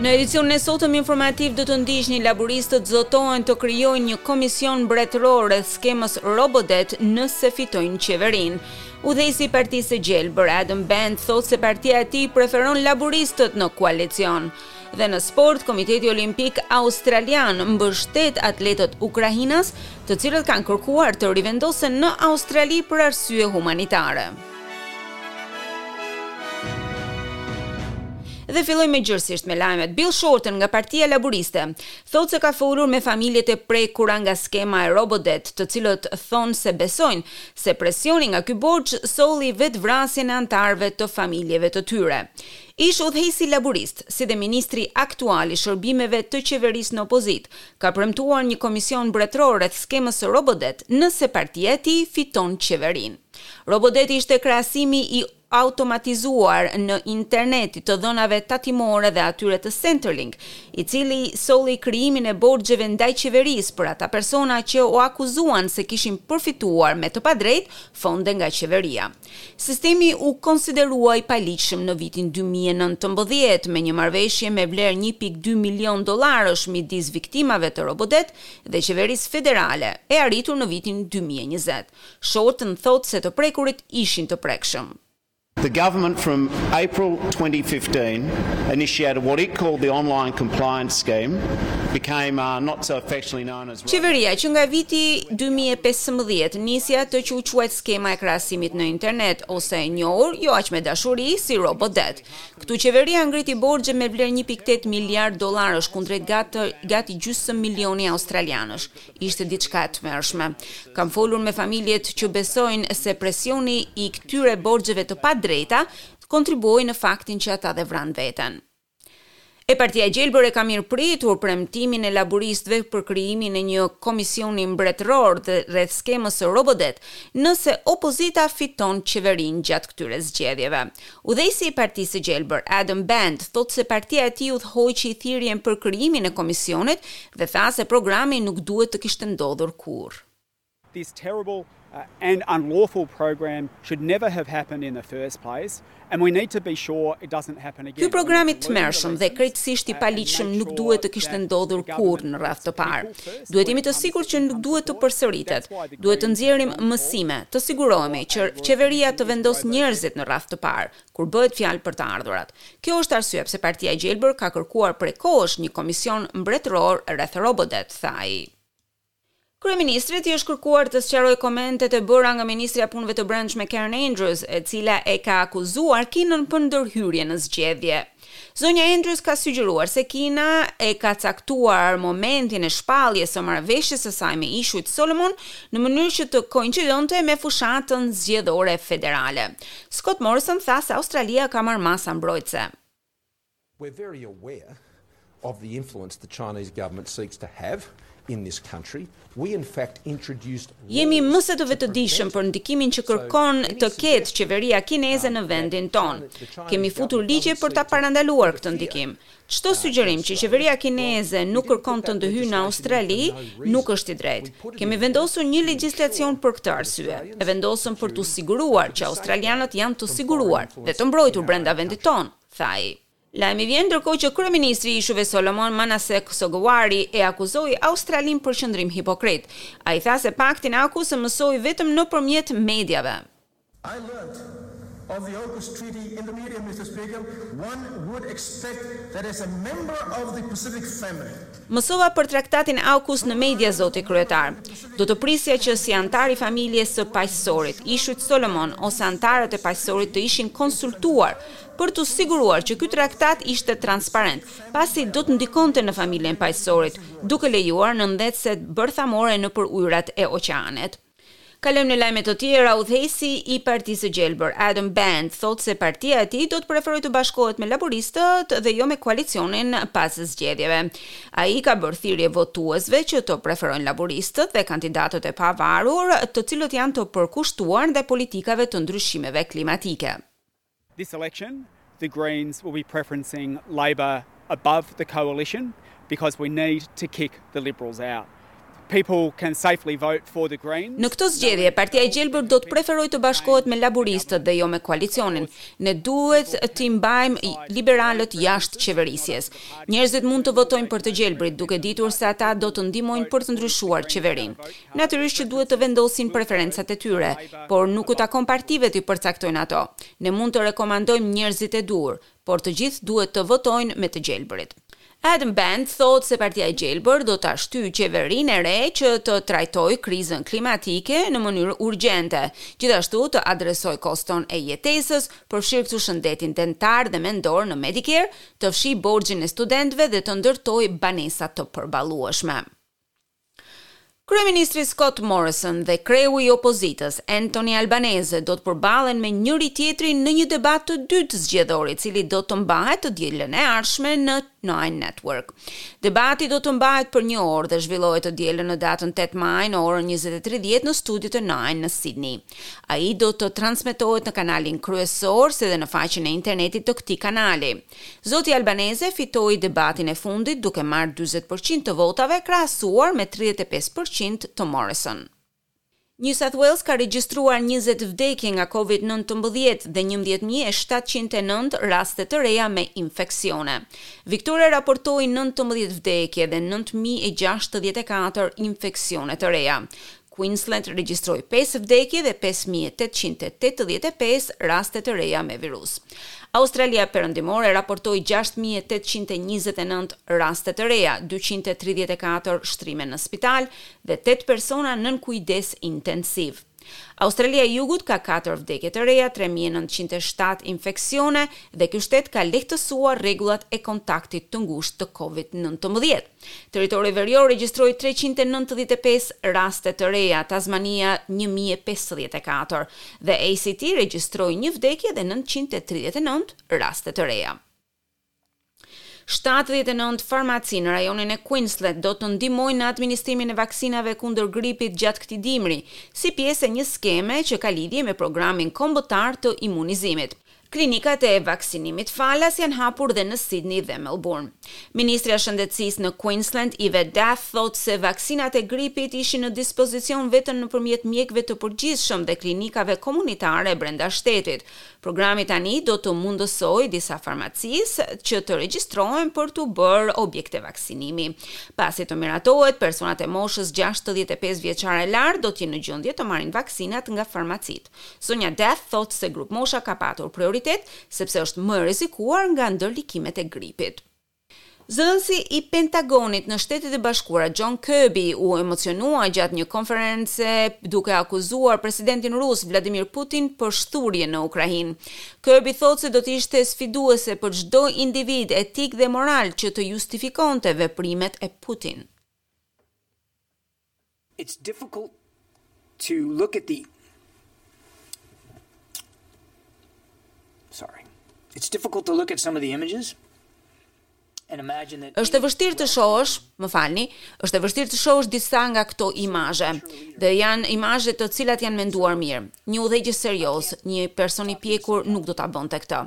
Në edicionin e sotëm informativ do të ndiqni laburistët zotohen të krijojnë një komision mbretëror rreth skemës Robodebt nëse fitojnë qeverinë. Udhëheqësi i Partisë së Gjelbër, Adam Bandt, thotë se partia e tij preferon laburistët në koalicion. Dhe në sport, Komiteti Olimpik Australian mbështet atletët ukrainas, të cilët kanë kërkuar të rivendosen në Australi për arsye humanitare. Dhe fillojmë më gjerësisht me lajmet. Bill Shorten nga Partia Laburiste thotë se ka folur me familjet e prekura nga skema e Robodebt, të cilët thonë se besojnë se presioni nga ky borxh solli vetëvrasjen e anëtarëve të familjeve të tyre. Ish udhëheqësi laburist, si dhe ministri aktual i shërbimeve të qeverisë në opozitë, ka premtuar një komision mbretëror rreth skemës së Robodebt nëse partia e tij fiton qeverinë. Robodebt ishte krahasimi i automatizuar në internet i të dhënave tatimore dhe atyre të Centrelink, i cili solli krijimin e borxheve ndaj qeverisë për ata persona që u akuzuan se kishin përfituar me të padrejtë fonde nga qeveria. Sistemi u konsiderua i paligjshëm në vitin dy mijë e nëntëmbëdhjetë me një marrëveshje me vlerë një pikë dy milionë dollarësh midis viktimave të Robodebt dhe qeverisë federale, e arritur në vitin dy mijë e njëzet. Shorten thotë se të prekurit ishin të prekshëm. The government from April twenty fifteen initiated what it called the online compliance scheme became not so affectionately known as Robodebt. Qeveria që nga viti dy mijë e pesëmbëdhjetë nisi atë që u quajt skema e krahasimit në internet, ose e njohur, jo aq me dashuri, si RoboDebt. Këtu qeveria ngriti borxhe me vlerë një pikë tetë miliardë dollarësh kundrejt gati, gati gjysmë milioni australianësh. Ishte diçka e tmerrshme. Kam folur me familjet që besojnë se presioni i këtyre borxheve të padrejta kontribuoi në faktin që ata dhe vranë veten. E Partia e Gjelbër e ka mirëpritur premtimin e laburistëve për krijimin e një komisioni mbretëror rreth skemës së Robodebt nëse opozita fiton qeverinë gjatë këtyre zgjedhjeve. Udhëheqësi i Partisë së Gjelbër, Adam Bandt, thotë se partia e tij udhëhoqi thirrjen për krijimin e komisionit dhe tha se programi nuk duhet të kishte ndodhur kurrë. This terrible and unlawful program should never have happened in the first place and we need to be sure it doesn't happen again. Ky program i tmerrshëm dhe krejtësisht i paligjshëm nuk duhet të kishte ndodhur kurrë në radhë të parë. Duhet të jemi të sigurt që nuk duhet të përsëritet. Duhet të nxjerrim mësime, të sigurohemi që qeveria të vendosë njerëzit në radhë të parë kur bëhet fjalë për të ardhurat. Kjo është arsyeja pse Partia e Gjelbër ka kërkuar prej kohësh një komision mbretëror rreth Robodebt, tha ai. Kryeministrit i është kërkuar të sqarojë komentet e bëra nga ministrja e Punëve të Brendshme Karen Andrews, e cila e ka akuzuar Kinën për ndërhyrje në zgjedhje. Zonja Andrews ka sugjeruar se Kina e ka caktuar momentin e shpalljes së marrëveshjes së saj me Ishujt Solomon në mënyrë që të koincidonte me fushatën zgjedhore federale. Scott Morrison tha se Australia ka marrë masa mbrojtëse. We're very aware of the influence the Chinese government seeks to have in this country, we in fact introduced laws to prevent. Jemi më se të vetëdijshëm për ndikimin që kërkon të ketë qeveria kineze në vendin tonë. Kemi futur ligje për ta parandaluar këtë ndikim. Çdo sugjerim që qeveria kineze nuk kërkon të ndërhyjë në Australi, nuk është i drejtë. Kemi vendosur një legjislacion për këtë arsye. E vendosëm për t'u siguruar që australianët janë të siguruar dhe të mbrojtur brenda vendit tonë. tha ai. Lajmi vjen ndërkohë që kryeministri i Ishujve Solomon, Manasseh Sogavare, e akuzoi Australinë për qëndrim hipokrit. Ai tha se paktin AUKUS e mësoi vetëm nëpërmjet mediave. I learnt of the AUKUS treaty in the media Mister Speaker, one would expect that as a member of the Pacific family. Mësova për traktatin AUKUS në media zoti kryetar. Do të prisja që si anëtar i familjes së paqësorit, ishujt Solomon ose anëtarët e paqësorit të ishin konsultuar për t'u siguruar që ky traktat ishte transparent, pasi do të ndikonte në familjen e paqësorit, duke lejuar nëndetëset bërthamore nëpër ujërat e oqeanit. Kalojmë në lajme të tjera, udhëheqësi i Partisë së Gjelbër, Adam Bandt, thotë se partia e tij do të preferojë të bashkohet me laburistët dhe jo me koalicionin pas zgjedhjeve. Ai ka bërë thirrje votuesve që të preferojnë laburistët dhe kandidatët e pavarur, të cilët janë të përkushtuar ndaj politikave të ndryshimeve klimatike. This election the Greens will be preferencing Labor above the coalition because we need to kick the Liberals out. People can safely vote for the Greens. Në këto zgjedhje, Partia e Gjelbër do të preferojë të bashkohet me Laburistët dhe jo me koalicionin. Ne duhet t'i mbajmë liberalët jashtë qeverisjes. Njerëzit mund të votojnë për të Gjelbrit, duke ditur se ata do të ndihmojnë për të ndryshuar qeverinë. Natyrisht që duhet të vendosin preferencat e tyre, por nuk u takon partive t'i përcaktojnë ato. Ne mund të rekomandojmë njerëzit e duhur, por të gjithë duhet të votojnë me të gjelbërit. Adam Bandt thotë se Partia e Gjelbër do ta shtyjë qeverinë e re që të trajtojë krizën klimatike në mënyrë urgjente, gjithashtu të adresojë koston e jetesës, përfshirë këtu shëndetin dentar dhe mendor në Medicare, të fshijë borxhin e studentëve dhe të ndërtojë banesa të përballueshme. Kryeministri Scott Morrison dhe kreu i opozitës, Anthony Albanese, do të përballen me njëri-tjetrin në një debat të dytë zgjedhor, i cili do të mbahet të dielën e ardhshme në Nine Network. Debati do të mbahet për një orë dhe zhvillohet të dielën në datën tetë maj në orën njëzet e tridhjetë në studiot e Nine në Sidni. Ai do të transmetohet në kanalin kryesor si dhe në faqen e internetit të këtij kanali. Zoti Albanese fitoi debatin e fundit duke marrë dyzet për qind të votave krahasuar me tridhjetë e pesë për qind të Morrison. New South Wales ka regjistruar njëzet vdekje nga Covid nëntëmbëdhjetë dhe njëmbëdhjetë mijë e shtatëqind e nëntë raste të reja me infeksione. Victoria raportoi nëntëmbëdhjetë vdekje dhe nëntë mijë e gjashtëdhjetë e katër infeksione të reja. Queensland regjistroi pesë vdekje dhe pesë mijë e tetëqind e tetëdhjetë e pesë raste të reja me virus. Australia Perëndimore raportoi gjashtë mijë e tetëqind e njëzet e nëntë raste të reja, dyqind e tridhjetë e katër shtrime në spital dhe tetë persona nën kujdes intensiv. Australia e Jugut ka katër vdekje të reja, tre mijë e nëntëqind e shtatë infeksione dhe ky shtet ka lehtësuar rregullat e kontaktit të ngushtë të Covid nëntëmbëdhjetë. Territori Verior regjistroi treqind e nëntëdhjetë e pesë raste të reja, Tasmania një mijë e pesëdhjetë e katër dhe ACT regjistroi një vdekje dhe nëntëqind e tridhjetë e nëntë raste të reja. Shtatëdhjetë e nëntë farmaci në rajonin e Queensland do të ndihmojnë në administrimin e vaksinave kundër gripit gjatë këtij dimri, si pjesë e një skeme që ka lidhje me programin kombëtar të imunizimit. Klinikat e vaksinimit falas janë hapur dhe në Sidni dhe Melburn. Ministrja e Shëndetësisë në Queensland, Yvette D'Ath, thotë se vaksinat e gripit ishin në dispozicion vetëm nëpërmjet mjekëve të përgjithshëm dhe klinikave komunitare brenda shtetit. Programi tani do të mundësojë disa farmacive që të regjistrohen për t'u bërë objekte vaksinimi. Pasi të miratohet, personat e moshës gjashtëdhjetë e pesë vjeçare e lart do të jenë në gjendje të marrin vaksinat nga farmacitë. Zonja D'Ath thotë se grupmosha ka patur prioritet sepse është më e rrezikuar nga ndërlikimet e gripit. Zëdhënësi i Pentagonit në Shtetet e Bashkuara, John Kirby, u emocionua gjatë një konference duke akuzuar presidentin rus, Vladimir Putin, për shthurje në Ukrainë. Kirby thotë se do të ishte sfiduese për çdo individ etik dhe moral që të justifikonte veprimet e Putin. It's difficult to look at the Sorry. It's difficult to look at some of the images and imagine that Është e vështirë të shohësh, më falni, është e vështirë të shohësh disa nga këto imazhe. Dhe janë imazhe të cilat janë menduar mirë. Një udhëheqës serioz, një person i pjekur nuk do ta bënte këtë.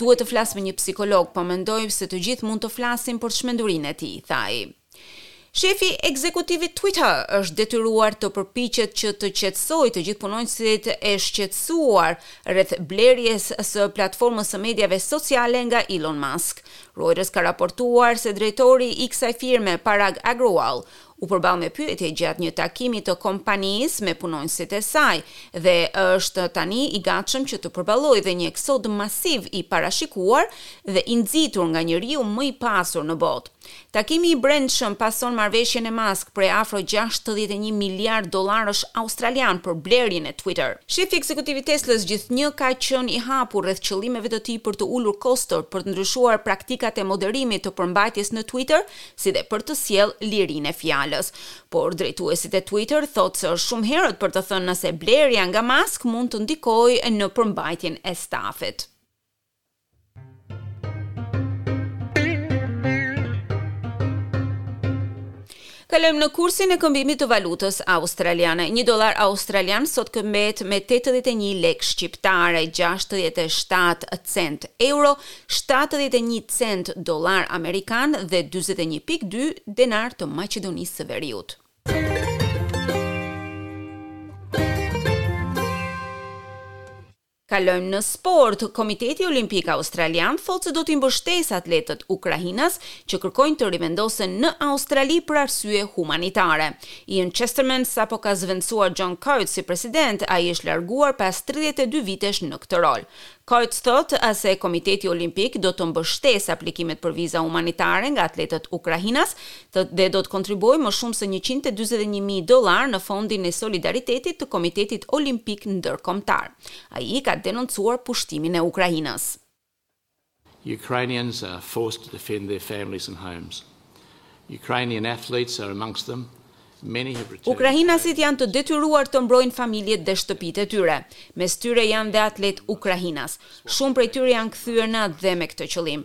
Duhet të flasë me një psikolog, po mendoj se të gjithë mund të flasim për çmendurinë e tij, tha ai. Shefi ekzekutiv i Twitter është detyruar të përpiqet që të qetësojë të gjithë punonjësit e shqetësuar rreth blerjes së platformës së mediave sociale nga Elon Musk. Reuters ka raportuar se drejtori i kësaj firme, Parag Agrawal, u përball me pyetje gjatë një takimi të kompanisë me punonjësit e saj dhe është tani i gatshëm që të përballojë dhe një eksod masiv i parashikuar dhe i nxitur nga njeriu më i pasur në botë. Takimi i brendshëm pason marrëveshjen e Musk prej afro gjashtëdhjetë e një miliardë dollarësh australianë për blerjen e Twitter. Shefi ekzekutiv i Tesla-s gjithnjë ka qenë i hapur rreth qëllimeve të tij për të ulur kostot, për të ndryshuar praktikat e moderimit të përmbajtjes në Twitter, si dhe për të sjellë lirinë e fjalës. Por drejtuesit e Twitter thotë se është shumë herët për të thënë nëse blerja nga Musk mund të ndikojë në përmbajtjen e stafit. Kalojmë në kursin e këmbimit të valutës australiane. Një dollar australian sot këmbehet me 81 lek shqiptare, 67 cent euro, 71 cent dollar amerikan dhe 41.2 denar të Maqedonisë së Veriut. Kalojmë në sport, Komiteti Olimpik Australian thotë se do t'i mbështesë atletët ukrainas që kërkojnë të rivendosen në Australi për arsye humanitare. Ian Chesterman sapo ka zëvendësuar John Coates si president, ai është larguar pas tridhjetë e dy vitesh në këtë rol. Coates thotë se Komiteti Olimpik do të mbështesë aplikimet për viza humanitare nga atletët ukrainas, dhe do të kontribuojë më shumë se njëqind e dyzet e një mijë dollarë në Fondin e Solidaritetit të Komitetit Olimpik Ndërkombëtar. Ai ka denoncuar pushtimin e Ukrainës. Ukrainians are forced to defend their families and homes. Ukrainian athletes are amongst them. Many have returned. Ukrainasit janë të detyruar të mbrojnë familjet dhe shtëpitë e tyre. Mes tyre janë dhe atletë ukrainas. Shumë prej tyre janë kthyer në atdhe me këtë qëllim.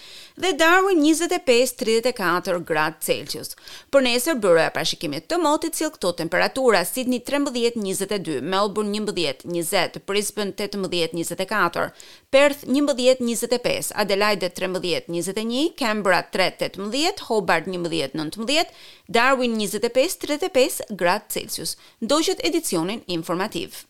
dhe Darwin njëzet e pesë tridhjetë e katër gradë Celsius. Për nesër, Byroja e Parashikimit të Motit sjell këto temperatura, Sydney trembëdhjetë njëzet e dy, Melbourne njëmbëdhjetë njëzet, Brisbane tetëmbëdhjetë njëzet e katër, Perth njëmbëdhjetë njëzet e pesë, Adelaide trembëdhjetë njëzet e një, Canberra tre tetëmbëdhjetë, Hobart njëmbëdhjetë nëntëmbëdhjetë, Darwin njëzet e pesë tridhjetë e pesë gradë Celsius. Ndoqët edicionin informativ.